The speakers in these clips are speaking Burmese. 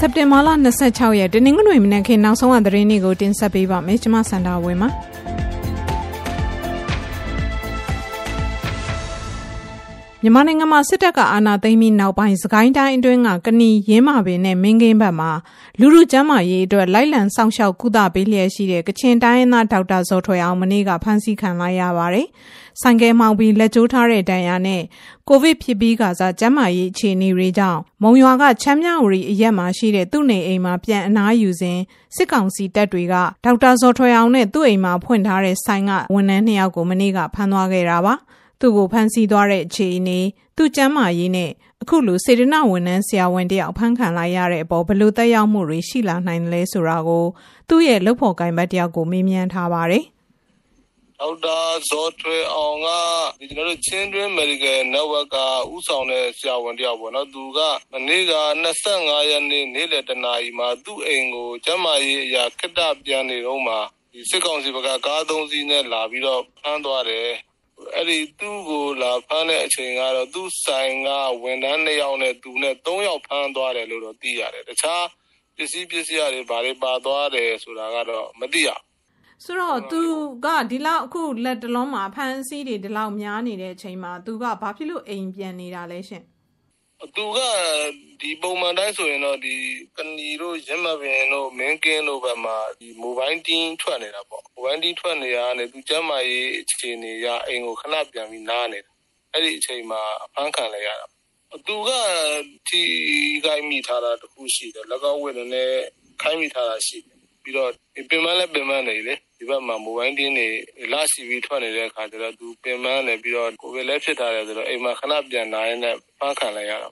စက်တင်ဘာလ26ရက်တနင်္ဂနွေမနက်ခင်းနောက်ဆုံးအသတင်းတွေကိုတင်ဆက်ပေးပါမယ်ကျွန်မစန္ဒာဝင်းပါမြန်မာနိုင်ငံမှာစစ်တပ်ကအာဏာသိမ်းပြီးနောက်ပိုင်းစကိုင်းတိုင်းအတွင်းကကဏီရင်းမာပင်နဲ့မင်းကင်းဘက်မှာ လူလူကျမ်းမာရေးအတွက်လိုက်လံစောင့်ရှောက်ကုသပေးလျက်ရှိတဲ့ကချင်တိုင်းရင်းသားဒေါက်တာဇော်ထွေအောင်မနေ့ကဖမ်းဆီးခံလိုက်ရပါတယ်။ဆိုင်ကယ်မှောင်ပြီးလက်ကျိုးထားတဲ့ဒဏ်ရာနဲ့ကိုဗစ်ဖြစ်ပြီးကစားကျန်းမာရေးအခြေအနေတွေကြောင့်မုံရွာကချမ်းမြဝတီအရက်မှာရှိတဲ့သူ့နေအိမ်မှာပြန်အနားယူစဉ်စစ်ကောင်စီတပ်တွေကဒေါက်တာဇော်ထွေအောင်နဲ့သူ့အိမ်မှာဖွင့်ထားတဲ့ဆိုင်ကဝန်ထမ်းနှစ်ယောက်ကိုမနေ့ကဖမ်းသွားခဲ့တာပါ။သူ့ကိုဖမ်းဆီးသွားတဲ့အခြေအနေသူ့ကျမ်းမာရေးနဲ့ အခုလိုစေတနာဝန်ထမ်းဆရာဝန်တယောက်ဖမ်းခံလိုက်ရတဲ့အပေါ်ဘလို့တက်ရောက်မှုတွေရှိလာနိုင်တယ်လဲဆိုတာကို သူ့ရဲ့လုပ်ဖို့ကိုင်ဘတ်တယောက်ကိုမေးမြန်းထားပါတယ်ဒေါက်တာဇော်ထွေအောင်ကဒီကျွန်တော်တို့ချင်းတွင်း Medical Network ကဥဆောင်တဲ့ဆရာဝန်တယောက်ပေါ့နော်သူကမနေ့က25ရက်နေ့နေ့လယ်တနာရီမှာသူ့အိမ်ကိုကျမ်းမာရေးအရာခက်တပြန်နေတော့မှဒီစစ်ကောင်စီဘက်ကကားသုံးစီးနဲ့လာပြီးတော့ဖမ်းသွားတယ် အဲ့ဒီသူ့ကိုလာဖမ်းတဲ့အချိန်ကတော့သူ့ဆိုင်ကဝန်ထမ်း2ယောက်နဲ့သူနဲ့3ယောက်ဖမ်းသွားတယ်လို့တော့သိရတယ်တခြားပစ္စည်းပစ္စည်းတွေဘာတွေပါသွားတယ်ဆိုတာကတော့မသိရဆိုတော့သူကဒီလောက်အခုလက်တလုံးမှာဖမ်းဆီးတွေဒီလောက်များနေတဲ့အချိန်မှာသူကဘာဖြစ်လို့အိမ်ပြန်နေတာလဲရှင် သူကဒီပုံမှန်တိုင်းဆိုရင်တော့ဒီကနီတို့ရမပင်တို့မင်းကင်းတို့ဘက်မှာဒီမိုဘိုင်းတင်းထွက်နေတာပေါ့မိုဘိုင်းတင်းထွက်နေရတာနဲ့သူကျမ်းမာရေးအခြေအနေရအိမ်ကိုခဏပြန်ပြီးနားနေတာအဲ့ဒီအချိန်မှာအဖမ်းခံလိုက်ရတာသူကဒီကိုင်းမိထားတာတခုရှိတယ်၎င်းဝင်းနဲ့ခိုင်းမိထားတာရှိတယ်ပြီးတော့ပင်မလည်းပင်မနေလေ ဒီဘက်မှာမိုဘိုင်းတင်းတွေလာစီပြီးထွက်နေတဲ့အခါကျတော့သူပင်မနေပြီးတော့ကိုယ်လည်းဖြစ်ထားတယ်ဆိုတော့အိမ်မှာခဏပြန်လာရင်လည်းဖမ်းခံလိုက်ရတာ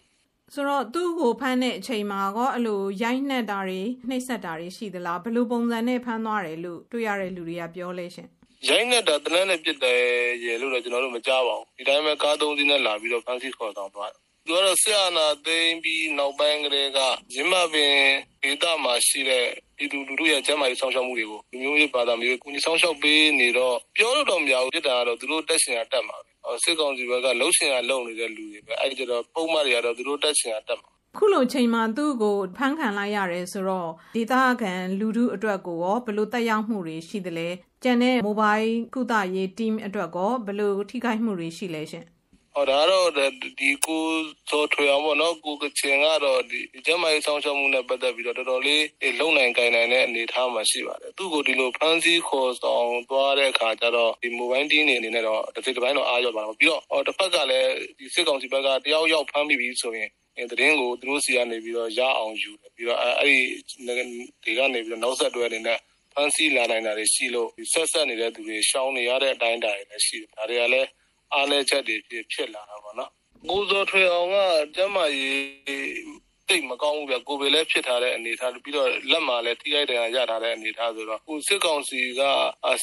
ဆိုတော့သူ့ကိုဖမ်းတဲ့အချိန်မှာကောအဲ့လိုရိုက်နှက်တာတွေနှိပ်စက်တာတွေရှိသလားဘယ်လိုပုံစံနဲ့ဖမ်းသွားတယ်လို့တွေ့ရတဲ့လူတွေကပြောလဲရှင်ရိုက်နှက်တာတနက်နဲ့ပြစ်တယ်ရေလို့တော့ကျွန်တော်တို့မကြားပါဘူးဒီတိုင်းပဲကားသုံးစီးနဲ့လာပြီးတော့ဖမ်းဆီးခေါ်ဆောင်သွားတယ် သူကတော့ဆရာနာသိမ့်ပြီးနောက်ပိုင်းကလေးကရင်းမပင်ဒေသမှာရှိတဲ့ဒီလူလူတို့ရဲ့ကျန်းမာရေးဆောင်ရှောက်မှုတွေကိုလူမျိုးရေးဘာသာမျိုးကိုကြီးဆောင်ရှောက်ပေးနေတော့ပြောလို့တော့မရဘူးပြစ်တာကတော့သူတို့တက်ရှင်ရတက်မှာပဲစစ်ကောင်စီဘက်ကလှုပ်ရှင်ရလှုပ်နေတဲ့လူတွေပဲအဲ့ဒီကျတော့ပုံမှန်တွေကတော့သူတို့တက်ရှင်ရတက်မှာခုလိုချိန်မှာသူ့ကိုဖမ်းခံလိုက်ရတယ်ဆိုတော့ဒေသခံလူထုအတွက်ကိုရောဘလို့တက်ရောက်မှုတွေရှိသလဲကျန်တဲ့ mobile ကုသရေး team အတွက်ကောဘလို့ထိခိုက်မှုတွေရှိလဲရှင် ဟောဒါတော့ဒီကိုစောထွေအောင်ပေါ့နော်ကိုကချင်ကတော့ဒီကျမရေးဆောင်ရှောက်မှုနဲ့ပတ်သက်ပြီးတော့တော်တော်လေးလုံနိုင်ကိုင်နိုင်တဲ့အနေအထားမှာရှိပါတယ်သူ့ကိုဒီလိုဖမ်းဆီးခေါ်ဆောင်သွားတဲ့အခါကျတော့ဒီ mobile team နေအနေနဲ့တော့တစ်စိတ်တစ်ပိုင်းတော့အားရပါတော့ပြီးတော့ဟောတစ်ဖက်ကလည်းဒီစစ်ကောင်စီဘက်ကတယောက်ယောက်ဖမ်းပြီးပြီဆိုရင်တရင်ကိုသူတို့စီကနေပြီးတော့ရအောင်ယူတယ်ပြီးတော့အဲ့ဒီဒီကနေပြီးတော့နောက်ဆက်တွဲအနေနဲ့ဖမ်းဆီးလာနိုင်တာတွေရှိလို့ဆက်ဆက်နေတဲ့သူတွေရှောင်းနေရတဲ့အတိုင်းအတာတွေလည်းရှိတယ်ဒါတွေကလည်း အားနည်းချက်တွေဖြစ်လာတာပေါ့နော်ကိုဇော်ထွေအောင်ကကျမကြီးတိတ်မကောင်းဘူးဗျကိုပဲလည်းဖြစ်ထားတဲ့အနေအထားပြီးတော့လက်မှာလည်းထိခိုက်တယ်ရထားတဲ့အနေအထားဆိုတော့ကိုစစ်ကောင်စီက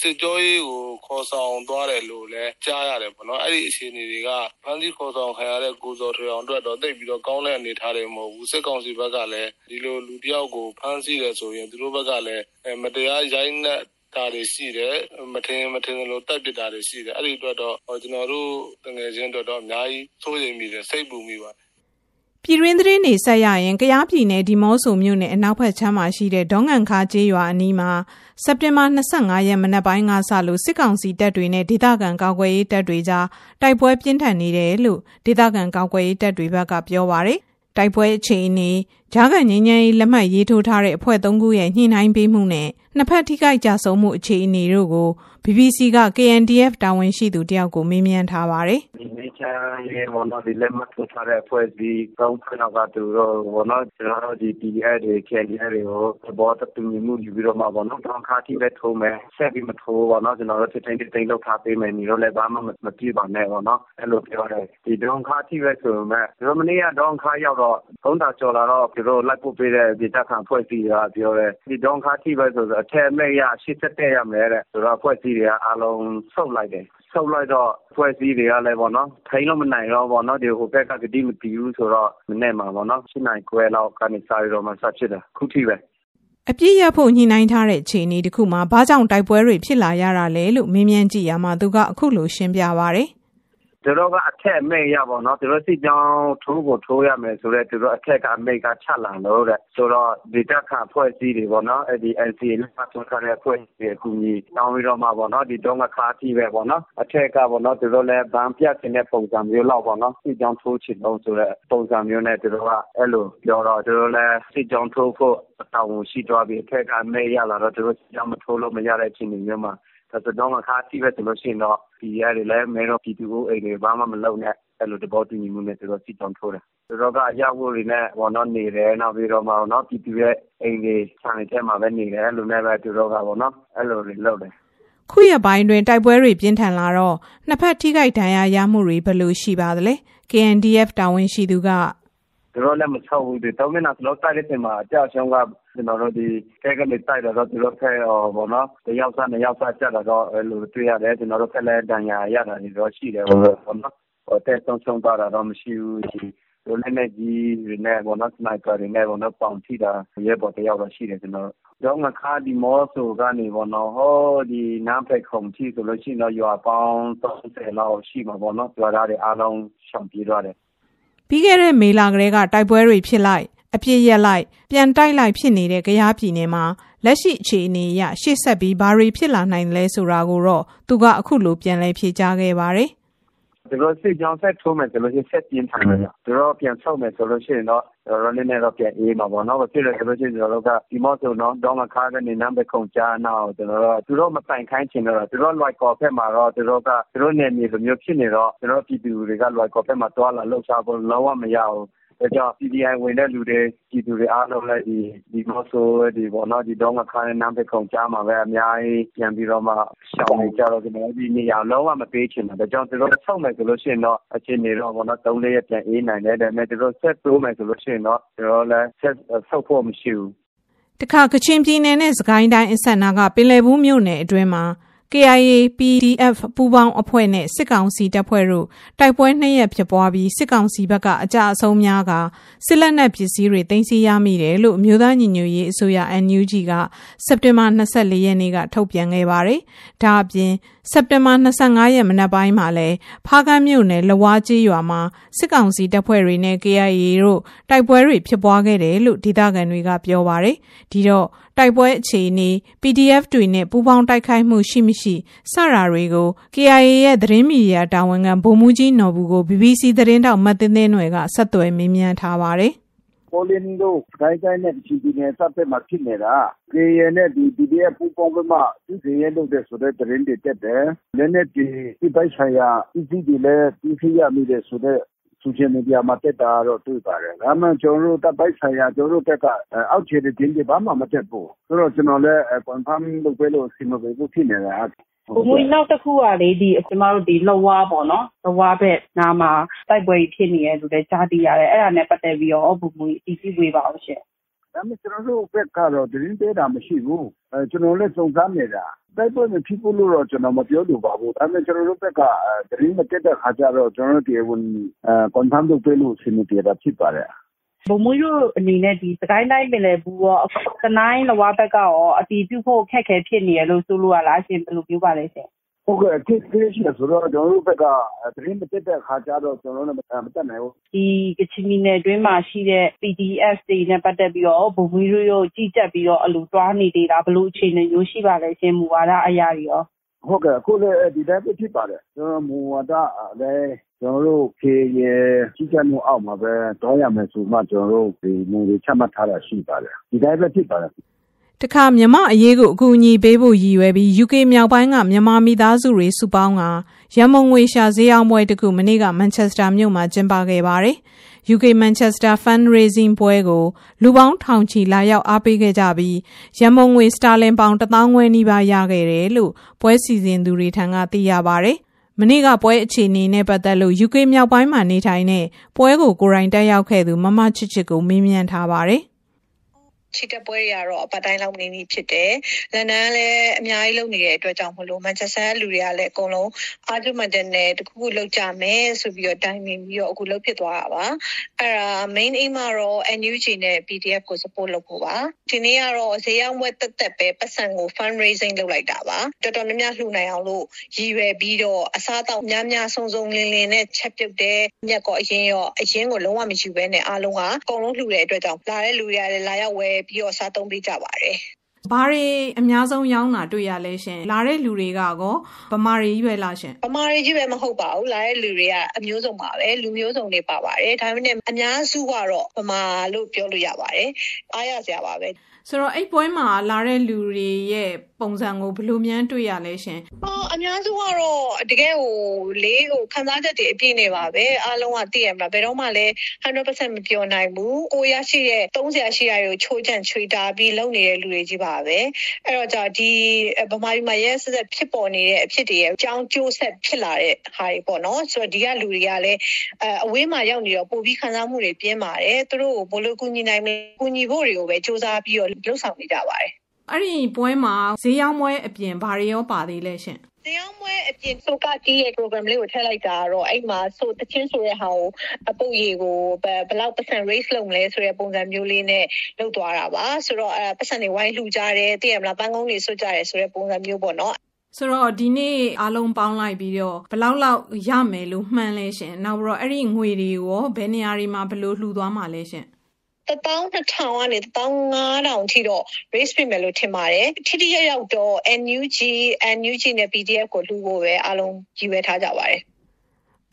စစ်ကြောရေးကိုခေါ်ဆောင်သွားတယ်လို့လည်းကြားရတယ်ပေါ့နော်အဲ့ဒီအခြေအနေတွေကဖန်စီခေါ်ဆောင်ခံရတဲ့ကိုဇော်ထွေအောင်အတွက်တော့တိတ်ပြီးတော့ကောင်းတဲ့အနေအထားတွေမဟုတ်ဘူးစစ်ကောင်စီဘက်ကလည်းဒီလိုလူတယောက်ကိုဖမ်းဆီးတယ်ဆိုရင်သူတို့ဘက်ကလည်းမတရားရိုက်နှက် တာတွေရှိတယ်မထင်မထင်လို့တက်ပစ်တာတွေရှိတယ်အဲ့ဒီအတွက်တော့ကျွန်တော်တို့တငယ်ချင်းအတွက်တော့အများကြီးစိုးရိမ်မိတယ်စိတ်ပူမိပါတယ်ပြည်တွင်းသတင်းတွေဆက်ရရင်ကယားပြည်နယ်ဒီမော့ဆိုမြို့နယ်အနောက်ဘက်ခြမ်းမှာရှိတဲ့ဒေါငန်ခါကျေးရွာအနီးမှာစက်တင်ဘာ25ရက်မနက်ပိုင်းကစလို့စစ်ကောင်စီတပ်တွေနဲ့ဒေသခံကာကွယ်ရေးတပ်တွေကြားတိုက်ပွဲပြင်းထန်နေတယ်လို့ဒေသခံကာကွယ်ရေးတပ်တွေဘက်ကပြောပါရယ်တိုက်ပွဲအခြေအနေဂျား ကန်ငင်းငယ်လက်မှတ်ရေးထိုးထားတဲ့အဖွဲ့၃ခုရဲ့ညှိနှိုင်းပေးမှုနဲ့နှစ်ဖက်ထိခိုက်ကြဆုံးမှုအခြေအနေတို့ကို BBC က KNDF တာဝန်ရှိသူတယောက်ကိုမေးမြန်းထားပါတယ်။ဒီနေ့ချမ်းရေဘောနော်ဒီလက်မှတ်ထိုးထားတဲ့အဖွဲ့အစည်းကောင်းခွင့်တော့ကသူတို့ဘောနော်ကျွန်တော်တို့ဒီ PDF တွေ KNDF တွေကိုသဘောတူညီမှုယူပြီးတော့မှဘောနော်တောင်းခါတိပဲထိုးမယ်ဆက်ပြီးမထိုးဘောနော်ကျွန်တော်တို့တိတ်တိတ်တိတ်လောက်ထားပေးမယ်ညီတို့လည်းဘာမှမပြည့်ပါနဲ့ဘောနော်အဲ့လိုပြောတယ်ဒီတောင်းခါတိပဲဆိုမဲ့ကျွန်တော်မနေ့ကတောင်းခါရောက်တော့သုံးတာကျော်လာတော့သူတို့လိုက်ပို့ပေးတဲ့ ဒေသခံအဖွဲ့အစည်းကပြောတယ် ဒီတောင်းခါတိပဲဆိုတော့အထက်မဲ့ရ87ရမယ်တဲ့ ဆိုတော့ အဖွဲ့အစည်းတွေက အားလုံးဆုတ်လိုက်တယ်ဆုတ်လိုက်တော့ဖွဲ့စည်းတွေကလည်းပေါ့နော် ထိန်းလို့မနိုင်တော့ပေါ့နော်ဒီဟိုဘက်က ကတိမတီးဘူးဆိုတော့ မနေ့မှာပေါ့နော်7နိုင်ခွဲလောက်ကနေ စပြီးတော့မှဆက်ဖြစ်တယ်ခုထိပဲ အပြည့်ရဖို့ ညှိနှိုင်းထားတဲ့ အခြေအနေတခုမှာ ဘာကြောင့် တိုက်ပွဲတွေ ဖြစ်လာရတာလဲလို့မင်းမြန်းကြည့်ရမှာ သူက အခုလို ရှင်းပြပါဗျ သူတို့ကအထက်အမိတ်ရပေါ့နော်သူတို့စစ်ကြောင်းထိုးကိုထိုးရမယ်ဆိုတော့သူတို့အထက်ကအမိတ်ကချက်လာလို့တဲ့ဆိုတော့ဒီတက်ခါဖွဲ့စည်းတွေပေါ့နော်အဲ့ဒီ NCA လက်မှတ်ထိုးထားတဲ့ဖွဲ့စည်းတွေအကူကြီးတောင်းပြီးတော့မှပေါ့နော်ဒီတော့ငါခါတိပဲပေါ့နော်အထက်ကပေါ့နော်သူတို့လည်းဗန်းပြတ်တဲ့ပုံစံမျိုးလောက်ပေါ့နော်စစ်ကြောင်းထိုးချင်တော့ဆိုတော့ပုံစံမျိုးနဲ့သူတို့ကအဲ့လိုပြောတော့သူတို့လည်းစစ်ကြောင်းထိုးဖို့တောင်းရှိသွားပြီးအထက်ကမိတ်ရလာတော့သူတို့စစ်ကြောင်းမထိုးလို့မရတဲ့အချိန်မျိုးမှာဒါတော့ငါခါတိပဲဆိုလို့ရှိရင်တော့ ဒီရတယ်လည်း မဲတော့ပြည်သူ့အိမ်တွေ ဘာမှမလုပ်နဲ့ အဲ့လိုတဘောတူညီမှုနဲ့ သူတို့ စစ်ကြောင်းထိုးတယ် သူတို့က အရာဝတွေနဲ့ဘောနော် နေတယ် နောက်ပြီးတော့မှနော်ပြည်သူရဲ့အိမ်တွေ ခြံတွေထဲမှာပဲ နေတယ် အဲ့လိုနဲ့ပဲ သူတို့ကဘောနော် အဲ့လိုတွေလုပ်တယ် ခုရပိုင်းတွင်တိုက်ပွဲတွေ ပြင်းထန်လာတော့ နှစ်ဖက် ထိခိုက်ဒဏ်ရာရမှုတွေ ဘယ်လိုရှိပါသလဲ KNDF တာဝန်ရှိသူက သူတို့လည်းမချောက်ဘူး ဒီတော့မင်းကကျွန်တော်တိုက်တဲ့ချိန်မှာ အကြောက်ရှုံးက ကျွန်တော်တို့ ဒီကဲကနေ တိုက်တော့ သူတို့ဖက်ဘောနော် တယောက်စားနှစ်ယောက်စားကြတော့ အဲ့လိုတွေ့ရတယ် ကျွန်တော်တို့ဖက်လည်း ဒဏ်ရာရတာတွေတော့ ရှိတယ်ဘောနော်ဟိုတက်ဆုံးဆုံးသွားတာတော့ မရှိဘူးရှိတို့လည်းနဲ့ကြီးတွေနဲ့ဘောနော် စနိုက်ပါတွေနဲ့ဘောနော် ပေါင်ထိတာ ရဲဘော်တယောက်တော့ ရှိတယ် ကျွန်တော်တော့ငါခါဒီမောဆိုကနေဘောနော်ဟောဒီနားဖက်ခုံထိဆိုလို့ရှိရင်တော့ ရွာပေါင်း30လောက်ရှိမှာဘောနော် ရွာသားတွေအားလုံး ရှောင်ပြေးသွားတယ် ပြီးခဲ့တဲ့ မေလကလေးက တိုက်ပွဲတွေဖြစ်လိုက် အပြစ်ရက်လိုက်ပြန်တိုက်လိုက်ဖြစ်နေတဲ့ကြားပြည်နယ်မှာလက်ရှိအခြေအနေအရရှေ့ဆက်ပြီးဘာတွေဖြစ်လာနိုင်လဲဆိုတာကိုတော့သူကအခုလိုပြန်လည်ဖြေကြားခဲ့ပါတယ်သူတို့စစ်ကြောင်းဆက်ထိုးမယ်ဆိုလို့ရှိရင်ဆက်ပြင်းထန်တယ်။သူတို့ပြန်ဆုတ်မယ်ဆိုလို့ရှိရင်တော့ကျွန်တော်တို့လည်းတော့ပြန်အေးမှာပေါ့နော်။ဖြစ်လို့ဆိုလို့ရှိရင်ကျွန်တော်တို့ကဒီမော့ဆိုတော့တောင်းမခါကနေနံပါတ်ခုံကြားနောက်ကျွန်တော်တို့သူတို့မတိုင်ခိုင်းချင်တော့သူတို့လွိုက်ကော်ဖက်မှာတော့သူတို့ကသူတို့နယ်မြေလိုမျိုးဖြစ်နေတော့ကျွန်တော်ပြည်သူတွေကလွိုက်ကော်ဖက်မှာတွာလာလှုပ်ရှားဖို့လုံးဝမရဘူး ဒါကြောင့် PDI ဝင်တဲ့လူတွေ ပြည်သူတွေအားလုံးလည်း ဒီဒီမော့ဆို ဒီပေါ့နော် ဒီတော့ငါခါနဲ့နမ်းဖက်ခုံကြားမှာပဲ အများကြီးပြန်ပြီးတော့မှ ရှောင်းနေကြတော့ ကျွန်တော်ဒီနေရာလုံးဝမပေးချင်ဘူးဒါကြောင့် သူတို့ဆောက်မယ်ဆိုလို့ရှိရင်တော့ အချင်းနေတော့ပေါ့နော်၃လေးရက်ပြန်အေးနိုင်တယ် ဒါပေမဲ့ သူတို့ဆက်တိုးမယ်ဆိုလို့ရှိရင်တော့ ကျွန်တော်လည်း ဆက်ဆောက်ဖို့မရှိဘူး တခါ ကချင်ပြည်နယ်နဲ့စကိုင်းတိုင်းအဆက်နာကပင်လယ်ဘူးမြို့နယ်အတွင်းမှာ KIA PDF ပူးပေါင်းအဖွဲ့နဲ့စစ်ကောင်စီတပ်ဖွဲ့တို့တိုက်ပွဲနှစ်ရက်ဖြစ်ပွားပြီးစစ်ကောင်စီဘက်ကအကြအဆုံးများကစစ်လက်နက်ပစ္စည်းတွေတင်စီရမိတယ်လို့အမျိုးသားညီညွတ်ရေးအစိုးရ NUG ကစက်တင်ဘာ24ရက်နေ့ကထုတ်ပြန်ခဲ့ပါတယ်။ဒါအပြင်စက်တင်ဘာ25ရက်မနက်ပိုင်းမှာလည်းဖားကန်းမြို့နယ်လဝါကြီးရွာမှာစစ်ကောင်စီတပ်ဖွဲ့တွေနဲ့ KIA တို့တိုက်ပွဲတွေဖြစ်ပွားခဲ့တယ်လို့ဒေသခံတွေကပြောပါတယ်။ဒီတော့တိုက်ပွဲအခြေအနေ PDF တွေနဲ့ပူးပေါင်းတိုက်ခိုက်မှုရှိမရှိစတာတွေကို KIA ရဲ့သတင်းမီဒီယာတာဝန်ခံဗိုလ်မှူးကြီးနော်ဘူးကို BBC သတင်းတောက်မတ်တင်းတင်းနွယ်ကဆက်သွယ်မေးမြန်းထားပါတယ်။ ပေါ်လင်းတို့ဒိုင်းတိုင်းနဲ့ချီတီနယ်စပ်ဘက်မှာဖြစ်နေတာ KIA နဲ့ဒီ PDF ပူးပေါင်းပြီးမှသူစင်ရဲလုပ်တဲ့ဆိုတဲ့သတင်းတွေတက်တယ်။လည်းနဲ့ဒီဒီပိုက်ဆိုင်ရာအစီအစီလည်းပြီးခရမိတဲ့ဆိုတဲ့ social media မှာတက်တာတော့တွေ့ပါတယ်။ဒါမှကျွန်တော်တို့တပ်ပိုင်းဆိုင်ရာကျွန်တော်တို့တက်ကအောက်ခြေတဲ့တင်းတွေဘာမှမတက်ဘူး။ဆိုတော့ကျွန်တော်လည်း confirm လုပ်ပေးလို့စီမပေးဘူးဖြစ်နေတာ။ဘုံမနောက်တစ်ခုကလေဒီကျမတို့ဒီလဝါပေါ့နော်လဝါဘက်နားမှာတိုက်ပွဲဖြစ်နေရလို့လည်းကြားသိရတယ်အဲ့ဒါနဲ့ပတ်သက်ပြီးတော့ဘုံမအတီးစီဝေးပါအောင်ရှင်ဒါပေမဲ့ကျွန်တော်တို့ဘက်ကတော့သတင်းပေးတာမရှိဘူးအဲကျွန်တော်လည်းစုံစမ်းနေတာ တိုက်ပွဲမဖြစ်ဘူးလို့တော့ကျွန်တော်မပြောလို့ပါဘူးဒါပေမဲ့ကျွန်တော်တို့ဘက်ကသတင်းမတက်တဲ့ခါကျတော့ကျွန်တော်တို့ဒီဝန်အဲ confirm လုပ်ပေးလို့ဆင်ပြေတာဖြစ်ပါတယ်ဘုံမွေးတို့အနေနဲ့ဒီစကိုင်းတိုင်းပင်လယ်ဘူးရောစနိုင်းလဝါဘက်ကရောအတီးပြုတ်ဖို့ခက်ခဲဖြစ်နေရလို့ဆိုလို့ရလားရှင်ဘယ်လိုပြောပါလဲရှင် ဟုတ်ကဲ့အဖြစ်သေးရှိဆိုတော့ကျွန်တော်တို့ဘက်ကသတင်းမတက်တဲ့ခါကျတော့ကျွန်တော်တို့မတက်နိုင်ဘူးဒီကချင်ပြည်နယ်အတွင်းမှာရှိတဲ့ PDF တွေနဲ့ပတ်သက်ပြီးတော့ဘုံမီရိုရိုကြည့်ကြက်ပြီးတော့အလူတွားနေသေးတာဘလို့အခြေအနေမျိုးရှိပါလဲရှင်မူဝါဒအရာတွေရောဟုတ်ကဲ့အခုလည်းဒီတိုင်းပဲဖြစ်ပါတယ်ကျွန်တော်မူဝါဒလည်းကျွန်တော်တို့ခေရကြီးကြပ်မှုအောက်မှာပဲတောင်းရမယ်ဆိုမှကျွန်တော်တို့ဒီမူတွေချမှတ်ထားတာရှိပါတယ်ဒီတိုင်းပဲဖြစ်ပါတယ် တခါမြမအရေးကိုအကူအညီပေးဖို့ရည်ရွယ်ပြီး UK မြောက်ပိုင်းကမြန်မာမိသားစုတွေစုပေါင်းကရမုံငွေရှာဈေးအောင်ပွဲတခုမနေ့ကမန်ချက်စတာမြို့မှာကျင်းပခဲ့ပါတယ်။ UK Manchester Fundraising ပွဲကိုလူပေါင်းထောင်ချီလာရောက်အားပေးခဲ့ကြပြီးရမုံငွေစတာလင်ပေါင်1000ငွေနီးပါးရခဲ့တယ်လို့ပွဲစီစဉ်သူတွေထံကသိရပါတယ်။မနေ့ကပွဲအခြေအနေနဲ့ပတ်သက်လို့ UK မြောက်ပိုင်းမှာနေထိုင်တဲ့ပွဲကိုကိုရိုင်းတက်ရောက်ခဲ့သူမမချစ်ချစ်ကိုမေးမြန်းထားပါတယ်။ ချီတက်ပွဲတွေကတော့ပတ်တိုင်းလောက်နေနေဖြစ်တယ်။လန်ဒန်လည်းအများကြီးလုပ်နေတဲ့အတွက်ကြောင့်မလို့မန်ချက်စတာလူတွေကလည်းအကုန်လုံးအာဂျူမန်တန်နဲ့တခုခုလောက်ကြမယ်ဆိုပြီးတော့တိုင်ပင်ပြီးတော့အခုလုပ်ဖြစ်သွားတာပါ။အဲ့ဒါ main aim ကတော့ NUG နဲ့ PDF ကို support လုပ်ဖို့ပါ။ဒီနေ့ကတော့ဈေးရောက်ပွဲတက်တက်ပဲပတ်စံကို fundraising လုပ်လိုက်တာပါ။တော်တော်များများလှူနိုင်အောင်လို့ရည်ရွယ်ပြီးတော့အစားတောက်များများစုံစုံလင်းလင်းနဲ့ချက်ပြုတ်တဲ့မြက်ကောအရင်ရောအရင်ကိုလုံးဝမယူဘဲနဲ့အားလုံးကအကုန်လုံးလှူတဲ့အတွက်ကြောင့်လာတဲ့လူတွေကလည်းလာရောက်ဝယ်ပြီးတော့စားသုံးပေးကြပါတယ်ဘာတွေအများဆုံးရောင်းတာတွေ့ရလဲရှင်လာတဲ့လူတွေကကောဗမာတွေကြီးပဲလားရှင်ဗမာတွေကြီးပဲမဟုတ်ပါဘူးလာတဲ့လူတွေကအမျိုးစုံပါပဲလူမျိုးစုံတွေပါပါတယ်ဒါပေမဲ့အများစုကတော့ဗမာလို့ပြောလို့ရပါတယ်အားရစရာပါပဲဆိုတော့အဲ့ပွဲမှာလာတဲ့လူတွေရဲ့ပုံစံကိုဘယ်လိုများတွေ့ရလဲရှင်။အော်အများစုကတော့တကယ်ဟိုလေးဟိုခန်းစားချက်တွေအပြည့်နေပါပဲ။အားလုံးကသိရမလား။ဘယ်တော့မှလည်း100%မပြောနိုင်ဘူး။ကိုရရှိတဲ့30ရှိရတွေကိုချိုးချန့်ချွေတာပြီးလုပ်နေတဲ့လူတွေကြီးပါပဲ။အဲ့တော့じゃဒီဗမာပြည်မှာရဲဆက်ဆက်ဖြစ်ပေါ်နေတဲ့အဖြစ်တွေရဲ့အကြောင်းကျိုးဆက်ဖြစ်လာတဲ့ဟာတွေပေါ့နော်။ဆိုတော့ဒီကလူတွေကလည်းအဝေးမှာရောက်နေတော့ပို့ပြီးခံစားမှုတွေပြင်းပါတယ်။သူတို့ကိုဘလို့ကူညီနိုင်မလဲ။ကူညီဖို့တွေကိုပဲစူးစမ်းပြီးတော့လှုပ်ဆောင်နေကြပါတယ်အဲ့ဒီပွဲမှာဈေးရောင်းပွဲအပြင်ဘာတွေရောပါသေးလဲရှင်တရားမွဲအပြင်ဆိုကတီးရဲ့ program လေးကိုထည့်လိုက်တာတော့အဲ့မှာဆိုတချင်းဆိုတဲ့ဟာကိုအပုတ်ရေကိုဘယ်လောက် percent raise လုပ်မလဲဆိုတဲ့ပုံစံမျိုးလေးနဲ့လုပ်သွားတာပါဆိုတော့အဲပတ်စံတွေဝိုင်းလှူကြတယ်တည်ရမလားပန်းကုန်းတွေဆွတ်ကြတယ်ဆိုတဲ့ပုံစံမျိုးပေါ့နော်ဆိုတော့ဒီနေ့အားလုံးပေါင်းလိုက်ပြီးတော့ဘလောက်လောက်ရမယ်လို့မှန်းလဲရှင်နောက်ပြီးတော့အဲ့ဒီငွေတွေရောဘယ်နေရာတွေမှာဘယ်လိုလှူသွားမှာလဲရှင် 12000ကနေ15000ထိတော့ raise ပြင်မယ်လို့ထင်ပါတယ်ထိထိရောက်ရောက်တော့ NUG NUG နဲ့ PDF ကိုလူဖို့ပဲအားလုံးကြီးဝဲထားကြပါတယ်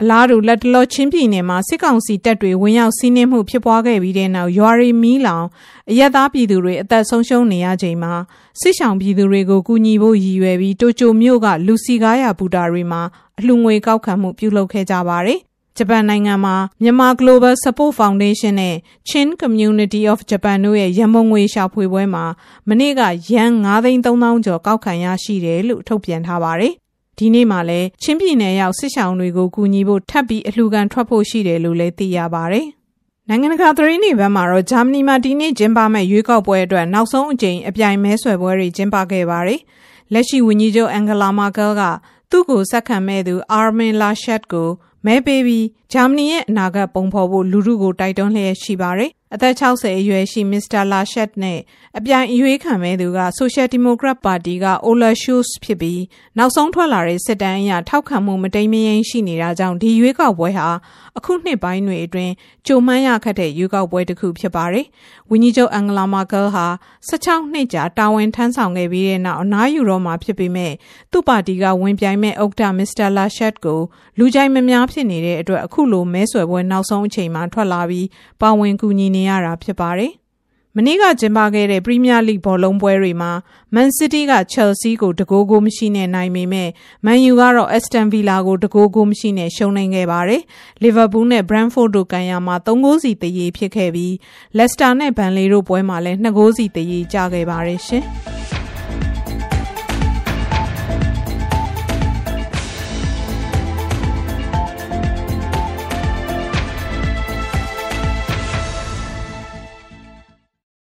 အလားတူလက်တလောချင်းပြည်နယ်မှာစစ်ကောင်စီတပ်တွေဝင်ရောက်စီးနင်းမှုဖြစ်ပွားခဲ့ပြီးတဲ့နောက်ရွာရီမီးလောင်အရက်သားပြည်သူတွေအသက်ဆုံးရှုံးနေရချိန်မှာစစ်ဆောင်ပြည်သူတွေကိုကူညီဖို့ရည်ရွယ်ပြီးတိုကျိုမြို့ကလူစီကားရဘူတာတွေမှာအလှငွေကောက်ခံမှုပြုလုပ်ခဲ့ကြပါတယ် ဂျပန်နိုင်ငံမှာ မြန်မာ Global Support Foundation နဲ့ Chin Community of Japan တို့ရဲ့ ရန်ပုံငွေရှာဖွေပွဲမှာ မနေ့ကရန်9,300ကျော် ကောက်ခံရရှိတယ်လို့ ထုတ်ပြန်ထားပါတယ်။ဒီနေ့မှာလည်း ချင်းပြည်နယ်ရောက် စစ်ဆောင်တွေကို ကူညီဖို့ ထပ်ပြီး အလှူခံထွက်ဖို့ ရှိတယ်လို့လည်း သိရပါတယ်။နိုင်ငံတကာ သတင်းတွေဘက်မှာတော့ ဂျာမနီမှာ ဒီနေ့ကျင်းပမဲ့ရွေးကောက်ပွဲအတွက် နောက်ဆုံးအကြိမ် အပြိုင်မဲဆွယ်ပွဲတွေ ကျင်းပခဲ့ပါတယ်။လက်ရှိဝန်ကြီးချုပ်အန်ဂလာမာကယ်ကသူ့ကို ဆက်ခံမဲ့သူအာမင်လာရှက် ကိုမဲပေးပြီး ဂျာမနီရဲ့အနာဂတ်ပုံဖော်ဖို့လူထုကိုတိုက်တွန်းလျက်ရှိပါတယ်။အသက်60အရွယ်ရှိမစ္စတာလာရှက်နဲ့အပြိုင်အရွေးခံမဲ့သူကဆိုရှယ်ဒီမိုကရက်ပါတီကအိုလာရှုစ်ဖြစ်ပြီးနောက်ဆုံးထွက်လာတဲ့စစ်တမ်းအရထောက်ခံမှုမတိမ်မယိမ်းရှိနေတာကြောင့်ဒီရွေးကောက်ပွဲဟာအခုနှစ်ပိုင်းတွေအတွင်းကြိုမှန်းရခက်တဲ့ရွေးကောက်ပွဲတစ်ခုဖြစ်ပါတယ်။ဝင်းကြီးချုပ်အန်ဂလာမာကယ်ဟာ16နှစ်ကြာတာဝန်ထမ်းဆောင်ခဲ့ပြီးတဲ့နောက်အနားယူတော့မှာဖြစ်ပေမဲ့သူ့ပါတီကဝင်ပြိုင်မဲ့ဥက္ကဋ္ဌမစ္စတာလာရှက်ကိုလူကြိုက်မများဖြစ်နေတဲ့အတွက်အခုလိုမဲဆွယ်ပွဲနောက်ဆုံးအချိန်မှာထွက်လာပြီးပါဝင်ကူညီနေရတာဖြစ်ပါတယ်။မနေ့ကကျင်းပခဲ့တဲ့ပရီးမီးယားလိဘောလုံးပွဲတွေမှာမန်စီးတီးကချယ်ဆီကိုတကိုးကိုမရှိနဲ့နိုင်ပေမဲ့မန်ယူကတော့အက်စတန်ဗီလာကိုတကိုးကိုမရှိနဲ့ရှုံးနိုင်ခဲ့ပါတယ်။လီဗာပူးနဲ့ဘရန်ဖို့တို့ကန်ရမှာ3ဂိုးစီတရေဖြစ်ခဲ့ပြီးလက်စတာနဲ့ဘန်လီတို့ပွဲမှာလည်း2ဂိုးစီတရေကျခဲ့ပါတယ်ရှင်။